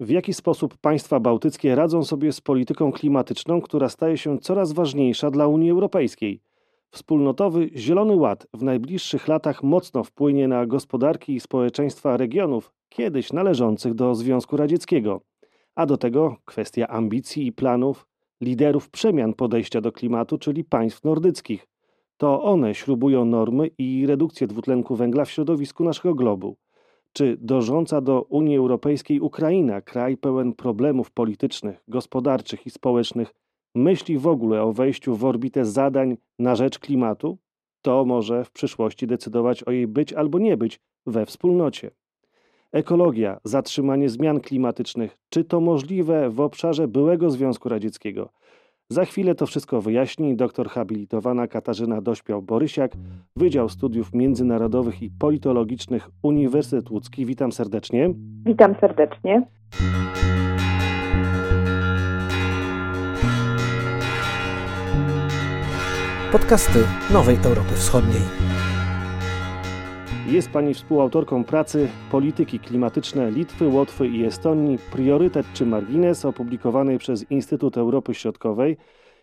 W jaki sposób państwa bałtyckie radzą sobie z polityką klimatyczną, która staje się coraz ważniejsza dla Unii Europejskiej? Wspólnotowy Zielony Ład w najbliższych latach mocno wpłynie na gospodarki i społeczeństwa regionów kiedyś należących do Związku Radzieckiego. A do tego kwestia ambicji i planów liderów przemian podejścia do klimatu, czyli państw nordyckich. To one śrubują normy i redukcję dwutlenku węgla w środowisku naszego globu. Czy dążąca do Unii Europejskiej Ukraina, kraj pełen problemów politycznych, gospodarczych i społecznych, myśli w ogóle o wejściu w orbitę zadań na rzecz klimatu? To może w przyszłości decydować o jej być albo nie być we wspólnocie. Ekologia, zatrzymanie zmian klimatycznych, czy to możliwe w obszarze byłego Związku Radzieckiego? Za chwilę to wszystko wyjaśni doktor habilitowana Katarzyna Dośpiał-Borysiak, Wydział Studiów Międzynarodowych i Politologicznych Uniwersytet Łódzki. Witam serdecznie. Witam serdecznie. Podcasty Nowej Europy Wschodniej. Jest Pani współautorką pracy Polityki klimatyczne Litwy, Łotwy i Estonii Priorytet czy margines opublikowanej przez Instytut Europy Środkowej.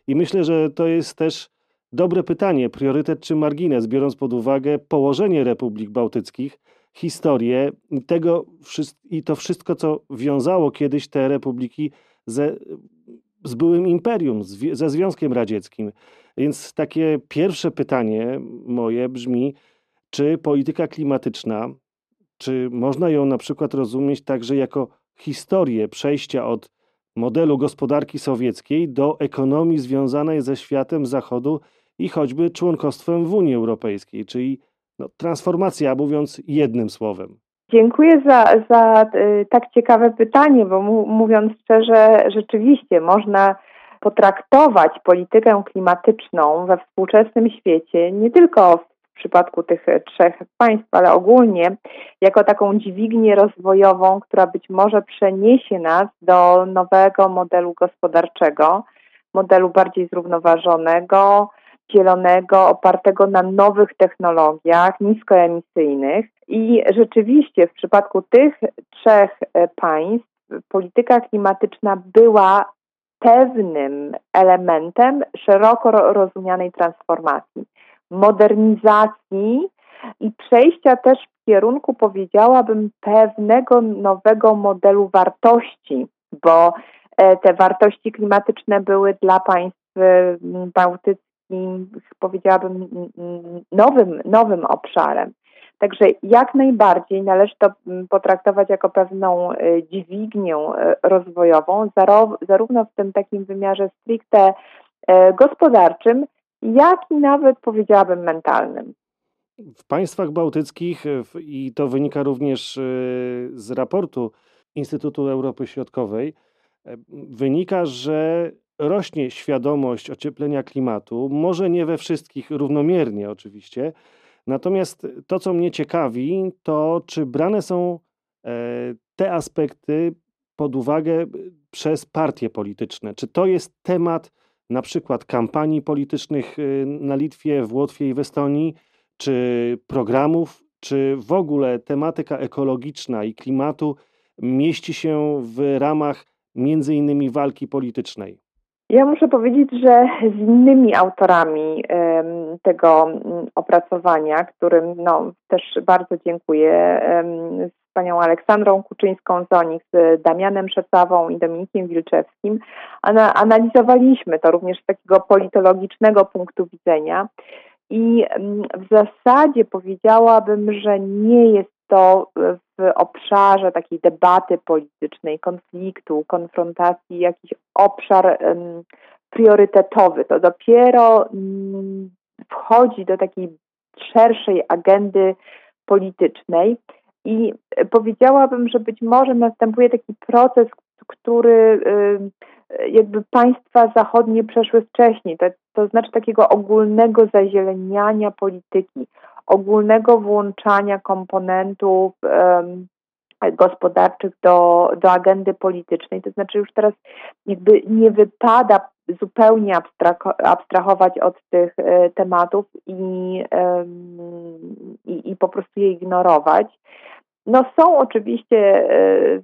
I myślę, że to jest też dobre pytanie, priorytet czy margines, biorąc pod uwagę położenie republik bałtyckich, historię tego i to wszystko, co wiązało kiedyś te republiki ze, z byłym imperium, ze Związkiem Radzieckim. Więc takie pierwsze pytanie moje brzmi, czy polityka klimatyczna, czy można ją na przykład rozumieć także jako historię przejścia od modelu gospodarki sowieckiej do ekonomii związanej ze światem zachodu i choćby członkostwem w Unii Europejskiej, czyli no, transformacja, mówiąc jednym słowem. Dziękuję za, za y, tak ciekawe pytanie, bo mówiąc szczerze, rzeczywiście można potraktować politykę klimatyczną we współczesnym świecie nie tylko w przypadku tych trzech państw, ale ogólnie jako taką dźwignię rozwojową, która być może przeniesie nas do nowego modelu gospodarczego, modelu bardziej zrównoważonego, zielonego, opartego na nowych technologiach niskoemisyjnych. I rzeczywiście w przypadku tych trzech państw polityka klimatyczna była pewnym elementem szeroko rozumianej transformacji modernizacji i przejścia też w kierunku, powiedziałabym, pewnego nowego modelu wartości, bo e, te wartości klimatyczne były dla państw bałtyckich, powiedziałabym, nowym, nowym obszarem. Także jak najbardziej należy to potraktować jako pewną e, dźwignię e, rozwojową, zarówno w tym takim wymiarze stricte gospodarczym, jak i nawet powiedziałabym mentalnym. W państwach bałtyckich, i to wynika również e, z raportu Instytutu Europy Środkowej, e, wynika, że rośnie świadomość ocieplenia klimatu, może nie we wszystkich równomiernie oczywiście. Natomiast to, co mnie ciekawi, to czy brane są e, te aspekty pod uwagę przez partie polityczne? Czy to jest temat na przykład kampanii politycznych y, na Litwie, w Łotwie i w Estonii, czy programów, czy w ogóle tematyka ekologiczna i klimatu mieści się w ramach między innymi walki politycznej? Ja muszę powiedzieć, że z innymi autorami tego mm, opracowania, którym no, też bardzo dziękuję, panią Aleksandrą Kuczyńską-Zonik, z Damianem Szecawą i Dominikiem Wilczewskim. Analizowaliśmy to również z takiego politologicznego punktu widzenia i mm, w zasadzie powiedziałabym, że nie jest to w obszarze takiej debaty politycznej, konfliktu, konfrontacji jakiś obszar priorytetowy. To dopiero um, wchodzi do takiej szerszej agendy politycznej. I powiedziałabym, że być może następuje taki proces, który jakby państwa zachodnie przeszły wcześniej, to, to znaczy takiego ogólnego zazieleniania polityki, ogólnego włączania komponentów um, gospodarczych do, do agendy politycznej. To znaczy już teraz jakby nie wypada zupełnie abstrahować od tych e, tematów i, i, i po prostu je ignorować. No są oczywiście e, w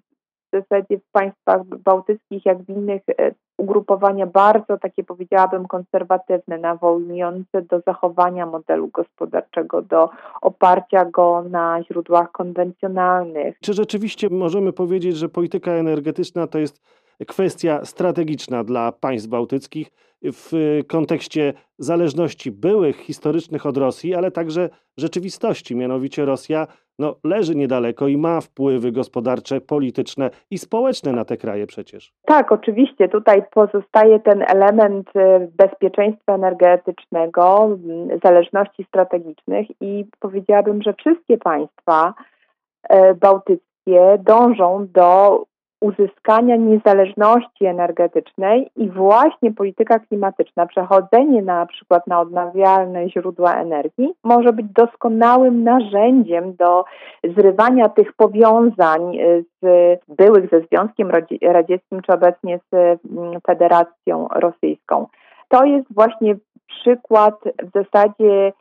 zasadzie w państwach bałtyckich, jak w innych, e, ugrupowania bardzo takie powiedziałabym konserwatywne, nawołujące do zachowania modelu gospodarczego, do oparcia go na źródłach konwencjonalnych. Czy rzeczywiście możemy powiedzieć, że polityka energetyczna to jest kwestia strategiczna dla państw bałtyckich w kontekście zależności byłych, historycznych od Rosji, ale także rzeczywistości. Mianowicie Rosja no, leży niedaleko i ma wpływy gospodarcze, polityczne i społeczne na te kraje przecież. Tak, oczywiście. Tutaj pozostaje ten element y, bezpieczeństwa energetycznego, mm, zależności strategicznych i powiedziałabym, że wszystkie państwa y, bałtyckie dążą do uzyskania niezależności energetycznej i właśnie polityka klimatyczna, przechodzenie na przykład na odnawialne źródła energii może być doskonałym narzędziem do zrywania tych powiązań z byłych ze Związkiem Radzieckim czy obecnie z mm, Federacją Rosyjską. To jest właśnie przykład w zasadzie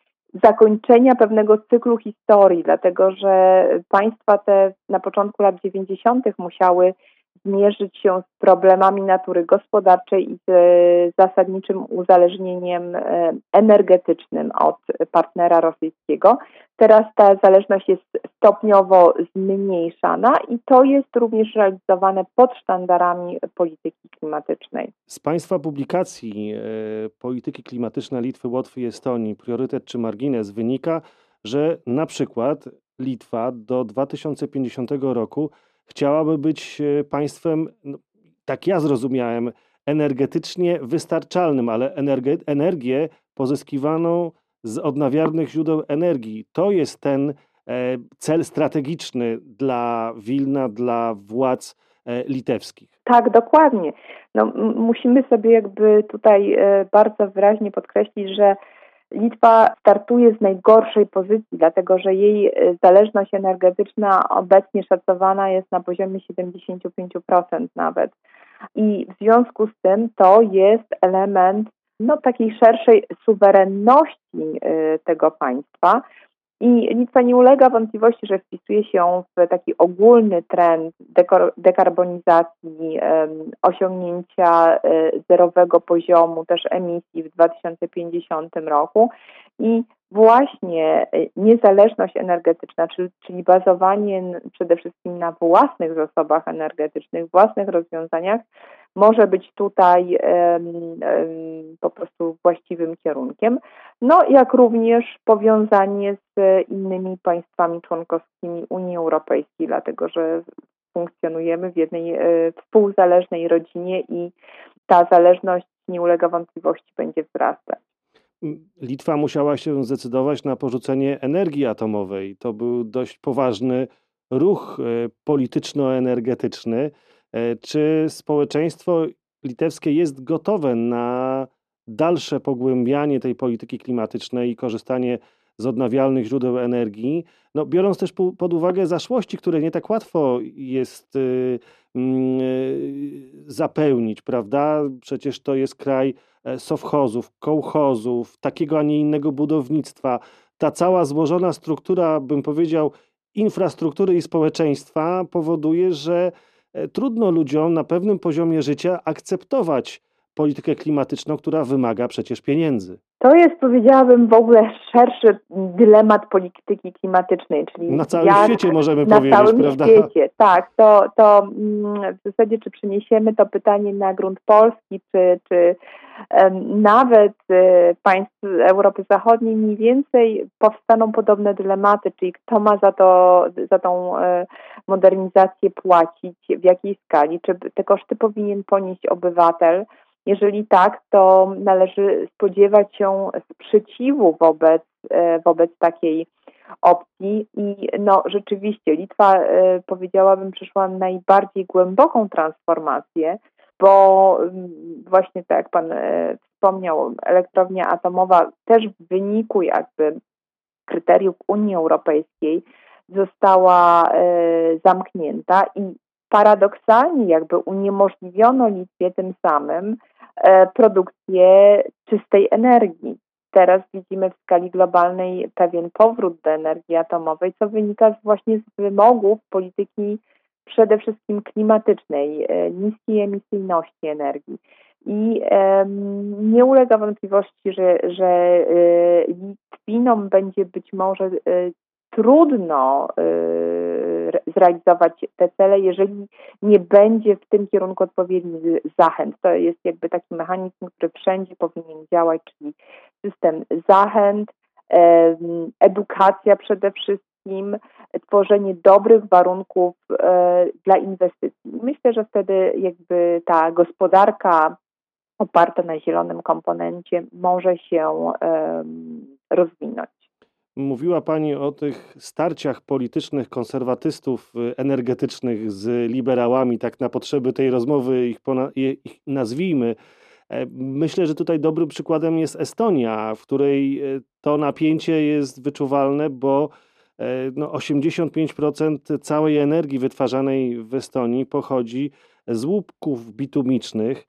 zakończenia pewnego cyklu historii, dlatego że państwa te na początku lat 90. musiały zmierzyć się z problemami natury gospodarczej i z zasadniczym uzależnieniem e, energetycznym od partnera rosyjskiego. Teraz ta zależność jest stopniowo zmniejszana i to jest również realizowane pod sztandarami polityki klimatycznej. Z Państwa publikacji e, Polityki klimatycznej Litwy, Łotwy i Estonii, priorytet czy margines wynika, że na przykład Litwa do 2050 roku chciałaby być e, państwem, no, tak ja zrozumiałem, energetycznie wystarczalnym, ale energię pozyskiwaną z odnawialnych źródeł energii. To jest ten e, cel strategiczny dla Wilna, dla władz litewskich. Tak, dokładnie. No, musimy sobie jakby tutaj bardzo wyraźnie podkreślić, że Litwa startuje z najgorszej pozycji, dlatego że jej y, zależność energetyczna obecnie szacowana jest na poziomie 75% nawet. I w związku z tym to jest element no, takiej szerszej suwerenności tego państwa, i Litwa nie ulega wątpliwości, że wpisuje się w taki ogólny trend dekarbonizacji, osiągnięcia e, zerowego poziomu też emisji w 2050 roku. I właśnie e, niezależność energetyczna, czyli, czyli bazowanie przede wszystkim na własnych zasobach energetycznych, własnych rozwiązaniach, może być tutaj po prostu właściwym kierunkiem. No, jak również powiązanie z innymi państwami członkowskimi Unii Europejskiej, dlatego że funkcjonujemy w jednej e, współzależnej rodzinie i ta zależność nie ulega wątpliwości będzie wzrastać. Litwa musiała się zdecydować na porzucenie energii atomowej. To był dość poważny ruch e, polityczno-energetyczny. E, czy społeczeństwo litewskie jest gotowe na dalsze pogłębianie tej polityki klimatycznej i korzystanie z odnawialnych źródeł energii, no, biorąc też pod uwagę zaszłości, które nie tak łatwo jest y, mm, y, zapełnić, prawda? Przecież to jest kraj e, sowchozów, kołchozów, takiego, a nie innego budownictwa. Ta cała złożona struktura, bym powiedział, infrastruktury i społeczeństwa powoduje, że trudno ludziom na pewnym poziomie życia akceptować politykę klimatyczną, która wymaga przecież pieniędzy. To jest, powiedziałabym, w ogóle szerszy dylemat polityki klimatycznej, czyli na całym świecie możemy na powiedzieć, całym prawda? świecie, tak. To, to mm, w zasadzie, czy przeniesiemy to pytanie na grunt polski, czy, czy nawet y, państw Europy Zachodniej mniej więcej powstaną podobne dylematy, czyli kto ma za, to, za tą e, modernizację płacić, w jakiej skali, czy te koszty powinien ponieść obywatel. Jeżeli tak, to należy spodziewać się sprzeciwu wobec, e, wobec takiej opcji. I no rzeczywiście Litwa e, powiedziałabym przeszła najbardziej głęboką transformację, bo mm, właśnie tak jak Pan e, wspomniał, elektrownia atomowa też w wyniku jakby kryteriów Unii Europejskiej została zamknięta i paradoksalnie jakby uniemożliwiono Litwie tym samym produkcję czystej energii. Teraz widzimy w skali globalnej pewien powrót do energii atomowej, co wynika właśnie z wymogów polityki przede wszystkim klimatycznej, niskiej emisyjności energii. I nie ulega wątpliwości, że, że Litwinom będzie być może trudno zrealizować te cele, jeżeli nie będzie w tym kierunku odpowiednich zachęt. To jest jakby taki mechanizm, który wszędzie powinien działać, czyli system zachęt, edukacja przede wszystkim, tworzenie dobrych warunków e, dla inwestycji. Myślę, że wtedy jakby ta gospodarka oparta na zielonym komponencie może się rozwinąć. Mówiła Pani o tych starciach politycznych konserwatystów y, energetycznych z liberałami, tak na potrzeby tej rozmowy ich, ich nazwijmy. E, myślę, że tutaj dobrym przykładem jest Estonia, w której e, to napięcie jest wyczuwalne, bo e, no 85% całej energii wytwarzanej w Estonii pochodzi z łupków bitumicznych.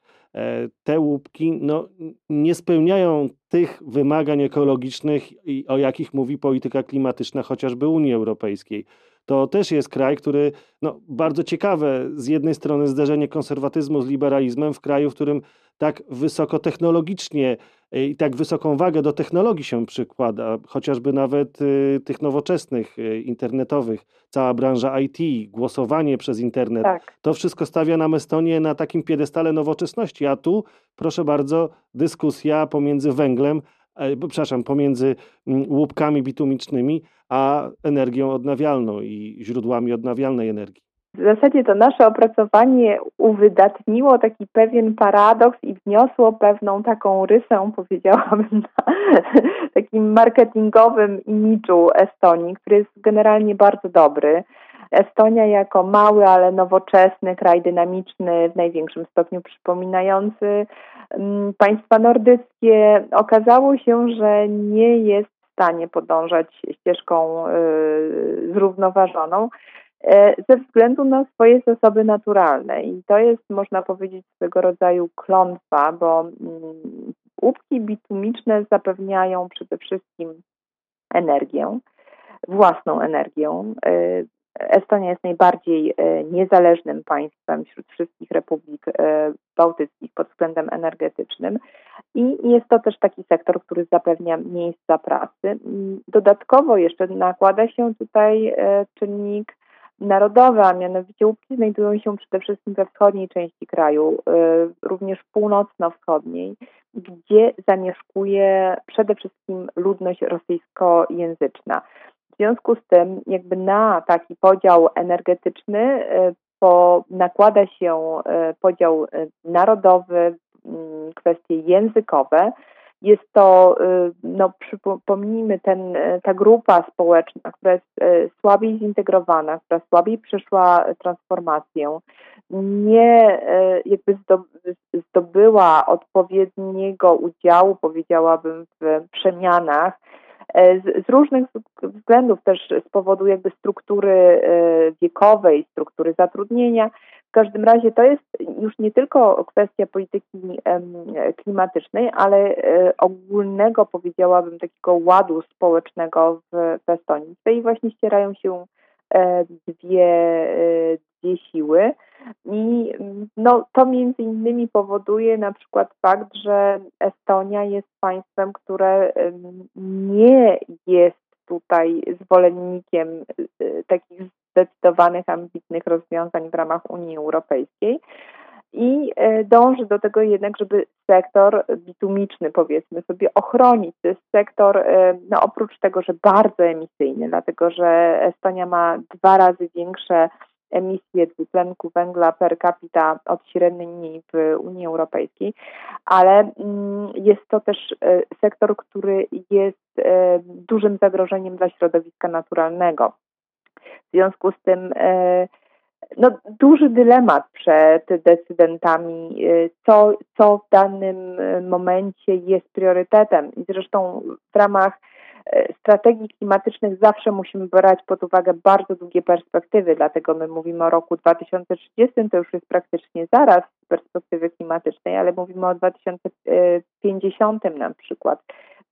Te łupki no, nie spełniają tych wymagań ekologicznych, o jakich mówi polityka klimatyczna chociażby Unii Europejskiej. To też jest kraj, który, no, bardzo ciekawe, z jednej strony zderzenie konserwatyzmu z liberalizmem w kraju, w którym tak wysokotechnologicznie i tak wysoką wagę do technologii się przykłada, chociażby nawet y, tych nowoczesnych, y, internetowych, cała branża IT, głosowanie przez internet. Tak. To wszystko stawia nam Estonię na takim piedestale nowoczesności, a tu, proszę bardzo, dyskusja pomiędzy węglem, e, przepraszam, pomiędzy mm, łupkami bitumicznymi, a energią odnawialną i źródłami odnawialnej energii. W zasadzie to nasze opracowanie uwydatniło taki pewien paradoks i wniosło pewną taką rysę, powiedziałabym, na takim marketingowym imidżu Estonii, który jest generalnie bardzo dobry. Estonia jako mały, ale nowoczesny kraj dynamiczny, w największym stopniu przypominający mm, państwa nordyckie, okazało się, że nie jest w stanie podążać ścieżką y, zrównoważoną ze względu na swoje zasoby naturalne. I to jest, można powiedzieć, swego rodzaju klątwa, bo mm, łupki bitumiczne zapewniają przede wszystkim energię, własną energię. E, Estonia jest najbardziej e, niezależnym państwem wśród wszystkich republik bałtyckich pod względem energetycznym i jest to też taki sektor, który zapewnia miejsca pracy. Dodatkowo jeszcze nakłada się tutaj czynnik narodowe, a mianowicie łupki znajdują się przede wszystkim we wschodniej części kraju, y, również północno-wschodniej, gdzie zamieszkuje przede wszystkim ludność rosyjskojęzyczna. W związku z tym jakby na taki podział energetyczny y, po, nakłada się y, podział narodowy, mm, kwestie językowe, jest to, y, no, przypomnijmy, ten, ta grupa społeczna, która jest y, słabiej zintegrowana, która słabiej przeszła transformację, nie y, jakby zdobyła odpowiedniego udziału, powiedziałabym, w przemianach, z, z, różnych względów też z powodu jakby struktury wiekowej, struktury zatrudnienia, w każdym razie to jest już nie tylko kwestia polityki klimatycznej, ale e, ogólnego, powiedziałabym, takiego ładu społecznego w, Estonii. Tutaj właśnie ścierają się e, dwie, e, dwie siły. I no, to między innymi powoduje na przykład fakt, że Estonia jest państwem, które nie jest tutaj zwolennikiem takich zdecydowanych, ambitnych rozwiązań w ramach Unii Europejskiej i e, dąży do tego jednak, żeby sektor bitumiczny, powiedzmy sobie, ochronić. To jest sektor, e, no oprócz tego, że bardzo emisyjny, dlatego że Estonia ma dwa razy większe emisje dwutlenku węgla per capita od średniej w Unii Europejskiej, ale mm, jest to też e, sektor, który jest dużym zagrożeniem dla środowiska naturalnego. W związku z tym e, no, duży dylemat przed decydentami, e, co, co w danym momencie jest priorytetem. I zresztą w ramach e, strategii klimatycznych zawsze musimy brać pod uwagę bardzo długie perspektywy, dlatego my mówimy o roku 2030, to już jest praktycznie zaraz z perspektywy klimatycznej, ale mówimy o 2050 na przykład.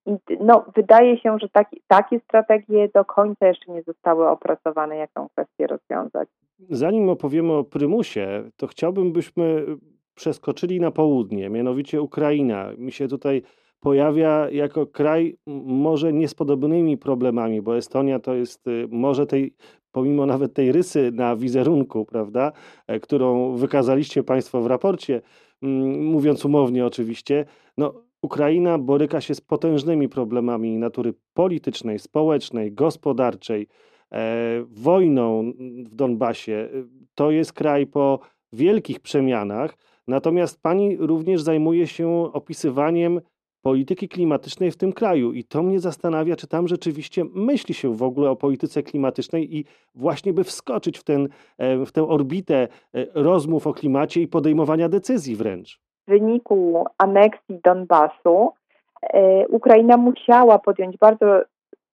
I no, wydaje się, że taki, takie strategie do końca jeszcze nie zostały opracowane, jak tę kwestię rozwiązać. Zanim opowiemy o prymusie, to chciałbym, byśmy przeskoczyli na południe, mianowicie Ukraina. Mi się tutaj pojawia jako kraj może nie z podobnymi problemami, bo Estonia to jest y, może tej, pomimo nawet tej rysy na wizerunku, prawda, e, którą wykazaliście Państwo w raporcie, mm, mówiąc umownie oczywiście, no Ukraina boryka się z potężnymi problemami natury politycznej, społecznej, gospodarczej, e, wojną w Donbasie. To jest kraj po wielkich przemianach, natomiast pani również zajmuje się opisywaniem polityki klimatycznej w tym kraju. I to mnie zastanawia, czy tam rzeczywiście myśli się w ogóle o polityce klimatycznej i właśnie by wskoczyć w, ten, e, w tę orbitę e, rozmów o klimacie i podejmowania decyzji wręcz. Wyniku aneksji Donbasu e, Ukraina musiała podjąć bardzo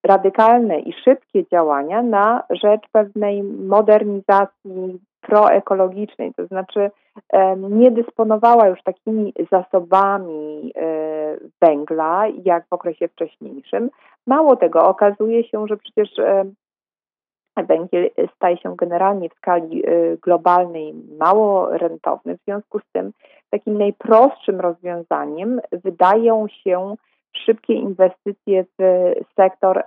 radykalne i szybkie działania na rzecz pewnej modernizacji proekologicznej, to znaczy nie dysponowała już takimi zasobami e, węgla jak w okresie wcześniejszym. Mało tego, okazuje się, że przecież węgiel staje się generalnie w skali e, globalnej mało rentowny. W związku z tym takim najprostszym rozwiązaniem wydają się szybkie inwestycje w sektor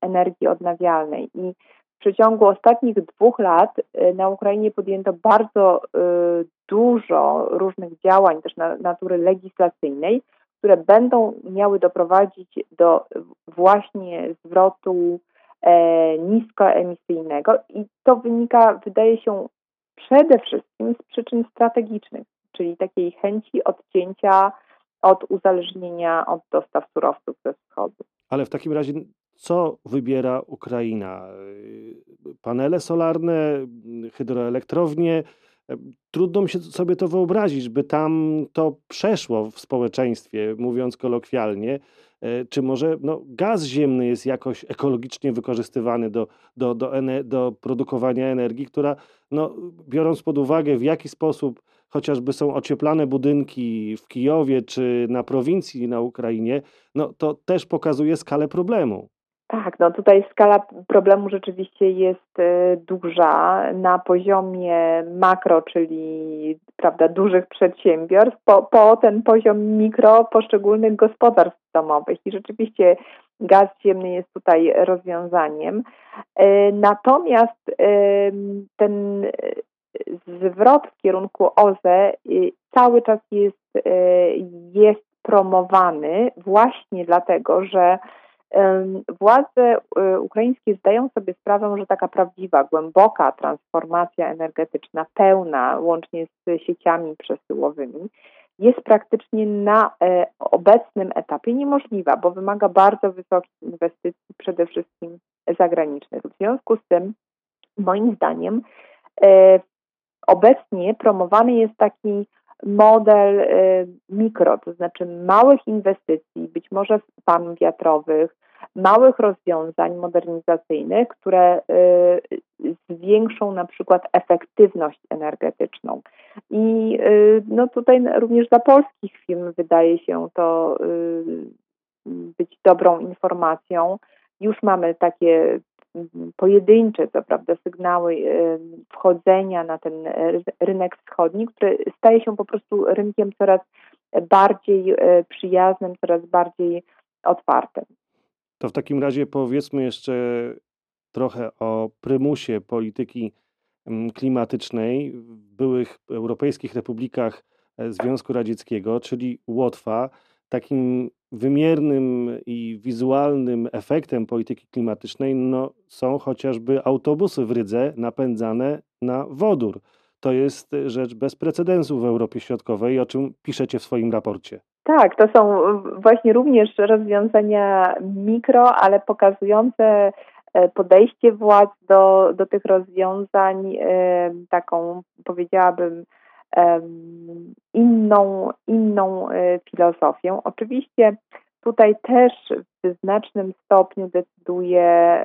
energii odnawialnej. I w przeciągu ostatnich dwóch lat e, na Ukrainie podjęto bardzo e, dużo różnych działań, też na natury legislacyjnej, które będą miały doprowadzić do właśnie zwrotu e, niskoemisyjnego i to wynika, wydaje się, przede wszystkim z przyczyn strategicznych, czyli takiej chęci odcięcia od uzależnienia od dostaw surowców ze wschodu. Ale w takim razie co wybiera Ukraina? Panele solarne, hydroelektrownie. Trudno mi się sobie to wyobrazić, by tam to przeszło w społeczeństwie, mówiąc kolokwialnie. Czy może no, gaz ziemny jest jakoś ekologicznie wykorzystywany do, do, do, do produkowania energii, która, no, biorąc pod uwagę, w jaki sposób chociażby są ocieplane budynki w Kijowie czy na prowincji na Ukrainie, no to też pokazuje skalę problemu. Tak, no tutaj skala problemu rzeczywiście jest e, duża na poziomie makro, czyli prawda, dużych przedsiębiorstw, po, po ten poziom mikro poszczególnych gospodarstw domowych i rzeczywiście gaz ziemny jest tutaj rozwiązaniem. E, natomiast ten zwrot w kierunku OZE cały czas jest, e, jest promowany właśnie dlatego, że Władze y, ukraińskie zdają sobie sprawę, że taka prawdziwa, głęboka transformacja energetyczna, pełna, łącznie z sieciami przesyłowymi, jest praktycznie na e, obecnym etapie niemożliwa, bo wymaga bardzo wysokich inwestycji, przede wszystkim zagranicznych. W związku z tym, moim zdaniem, e, obecnie promowany jest taki model y, mikro, to znaczy małych inwestycji, być może farm wiatrowych, małych rozwiązań modernizacyjnych, które y, zwiększą na przykład efektywność energetyczną. I y, no tutaj również dla polskich firm wydaje się to być dobrą informacją. Już mamy takie pojedyncze, co prawda, sygnały wchodzenia na ten rynek wschodni, który staje się po prostu rynkiem coraz bardziej e, przyjaznym, coraz bardziej otwartym. To w takim razie powiedzmy jeszcze trochę o prymusie polityki klimatycznej w byłych europejskich republikach e, Związku Radzieckiego, czyli Łotwa. Takim wymiernym i wizualnym efektem polityki klimatycznej no, są chociażby autobusy w Rydze napędzane na wodór. To jest rzecz bez precedensu w Europie Środkowej, o czym piszecie w swoim raporcie. Tak, to są właśnie również rozwiązania mikro, ale pokazujące e, podejście władz do, do tych rozwiązań, e, taką powiedziałabym inną, inną e, filozofię. Oczywiście tutaj też w znacznym stopniu decyduje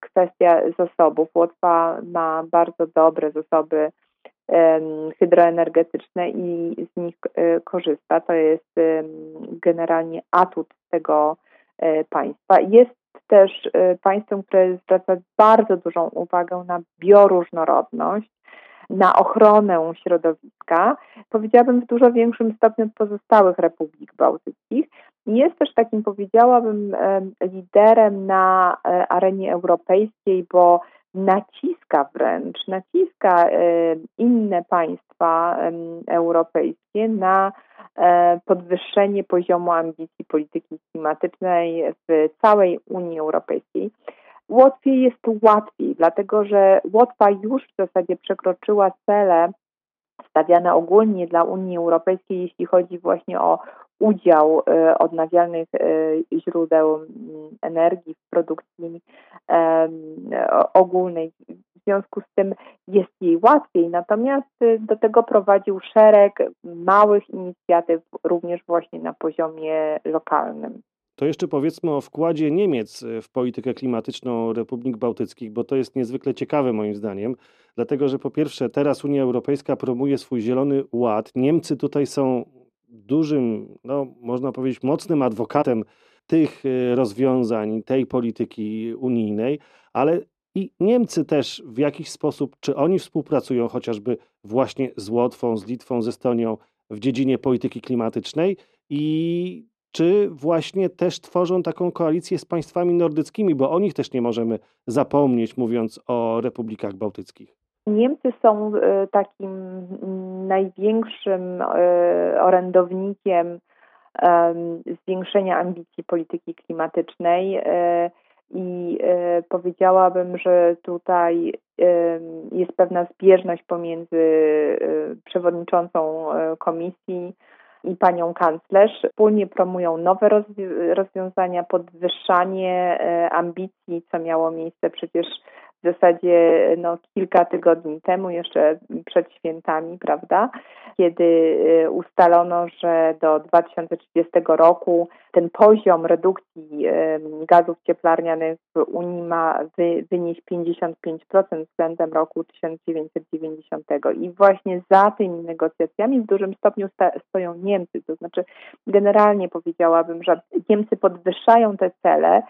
kwestia zasobów. Łotwa ma bardzo dobre zasoby hydroenergetyczne i z nich e, korzysta. To jest generalnie atut tego państwa. Jest też państwem, które zwraca bardzo dużą uwagę na bioróżnorodność, na ochronę środowiska, powiedziałabym w dużo większym stopniu od pozostałych republik bałtyckich. Jest też takim, powiedziałabym, liderem na e, arenie europejskiej, bo naciska wręcz, naciska e, inne państwa europejskie na e, podwyższenie poziomu ambicji polityki klimatycznej w całej Unii Europejskiej. Łotwie jest łatwiej, dlatego że Łotwa już w zasadzie przekroczyła cele stawiane ogólnie dla Unii Europejskiej, jeśli chodzi właśnie o udział e, odnawialnych e, źródeł energii w produkcji ogólnej. W związku z tym jest jej łatwiej, natomiast e, do tego prowadził szereg małych inicjatyw, również właśnie na poziomie lokalnym. To jeszcze powiedzmy o wkładzie Niemiec w politykę klimatyczną Republik Bałtyckich, bo to jest niezwykle ciekawe moim zdaniem, dlatego że po pierwsze teraz Unia Europejska promuje swój zielony ład. Niemcy tutaj są dużym, no, można powiedzieć, mocnym adwokatem tych e, rozwiązań, tej polityki unijnej, ale i Niemcy też w jakiś sposób, czy oni współpracują chociażby właśnie z Łotwą, z Litwą, z Estonią w dziedzinie polityki klimatycznej i czy właśnie też tworzą taką koalicję z państwami nordyckimi, bo o nich też nie możemy zapomnieć, mówiąc o republikach bałtyckich. Niemcy są e, takim największym e, orędownikiem zwiększenia ambicji polityki klimatycznej e, i powiedziałabym, że tutaj jest pewna zbieżność pomiędzy przewodniczącą komisji i panią kanclerz. Wspólnie promują nowe rozwiązania, podwyższanie ambicji, co miało miejsce przecież w zasadzie no, kilka tygodni temu, jeszcze przed świętami, prawda, kiedy y, ustalono, że do 2030 roku ten poziom redukcji gazów cieplarnianych w Unii ma wy, wynieść 55% względem roku 1990. I właśnie za tymi negocjacjami w dużym stopniu stoją Niemcy. To znaczy, generalnie powiedziałabym, że Niemcy podwyższają te cele,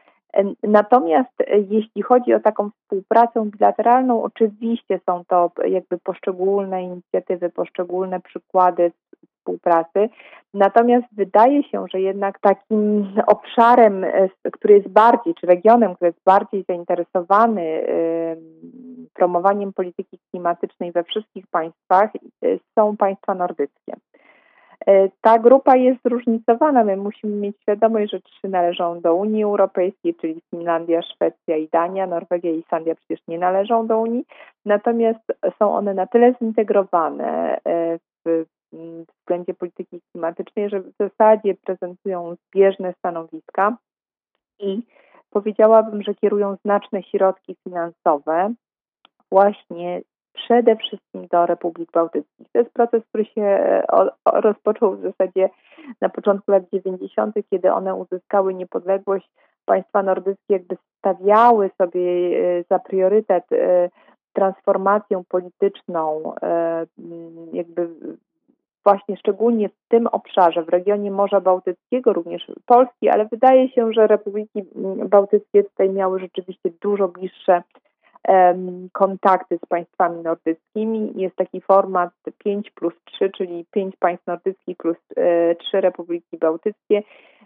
Natomiast e, jeśli chodzi o taką współpracę bilateralną, oczywiście są to jakby poszczególne inicjatywy, poszczególne przykłady współpracy. Natomiast wydaje się, że jednak takim obszarem, e, który jest bardziej, czy regionem, który jest bardziej zainteresowany promowaniem polityki klimatycznej we wszystkich państwach, e, są państwa nordyckie. E, ta grupa jest zróżnicowana. My musimy mieć świadomość, że trzy należą do Unii Europejskiej, czyli Finlandia, Szwecja i Dania. Norwegia i Islandia przecież nie należą do Unii. Natomiast są one na tyle zintegrowane e, w względzie polityki klimatycznej, że w zasadzie prezentują zbieżne stanowiska i powiedziałabym, że kierują znaczne środki finansowe właśnie przede wszystkim do Republik Bałtyckich. To jest proces, który się e, rozpoczął w zasadzie na początku lat 90., kiedy one uzyskały niepodległość. Państwa nordyckie jakby stawiały sobie e, za priorytet e, transformację polityczną, jakby właśnie szczególnie w tym obszarze, w regionie Morza Bałtyckiego, również Polski, ale wydaje się, że Republiki Bałtyckie tutaj miały rzeczywiście dużo bliższe kontakty z państwami nordyckimi. Jest taki format 5 plus 3, czyli 5 państw nordyckich plus 3 e, republiki bałtyckie,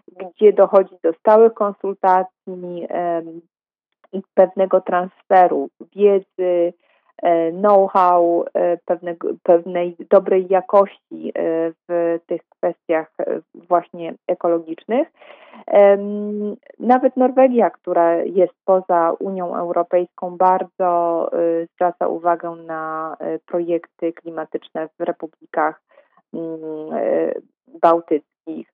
gdzie dochodzi do stałych konsultacji i pewnego transferu wiedzy, know-how e, pewnej dobrej jakości e, w tych kwestiach właśnie ekologicznych. Nawet Norwegia, która jest poza Unią Europejską, bardzo zwraca uwagę na projekty klimatyczne w republikach mm, bałtyckich.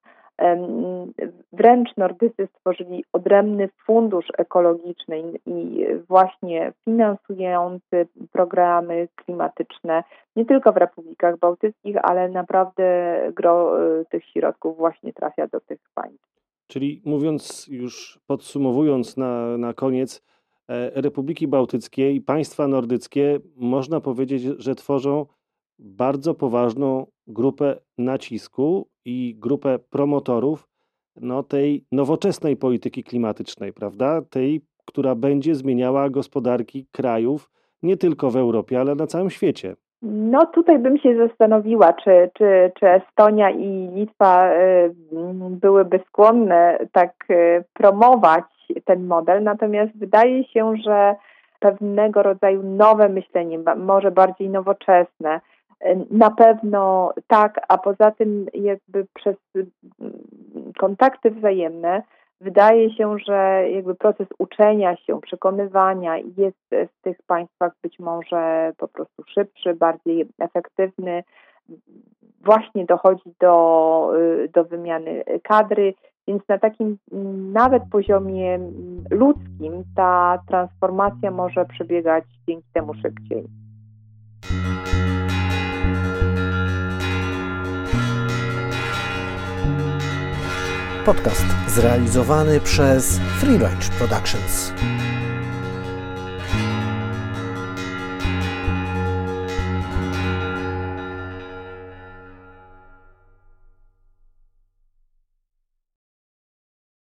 Wręcz Nordycy stworzyli odrębny fundusz ekologiczny i właśnie finansujący programy klimatyczne nie tylko w Republikach Bałtyckich, ale naprawdę gro e, tych środków właśnie trafia do tych państw. Czyli mówiąc już, podsumowując na, na koniec, e, Republiki Bałtyckie i państwa nordyckie można powiedzieć, że tworzą bardzo poważną grupę nacisku i grupę promotorów no, tej nowoczesnej polityki klimatycznej, prawda? Tej, która będzie zmieniała gospodarki krajów nie tylko w Europie, ale na całym świecie. No tutaj bym się zastanowiła, czy, czy, czy Estonia i Litwa y, byłyby skłonne tak y, promować ten model, natomiast wydaje się, że pewnego rodzaju nowe myślenie, może bardziej nowoczesne, na pewno tak, a poza tym jakby przez kontakty wzajemne Wydaje się, że jakby proces uczenia się, przekonywania jest w tych państwach być może po prostu szybszy, bardziej efektywny. Właśnie dochodzi do, do wymiany kadry, więc na takim nawet poziomie ludzkim ta transformacja może przebiegać dzięki temu szybciej. Podcast zrealizowany przez Free Range Productions.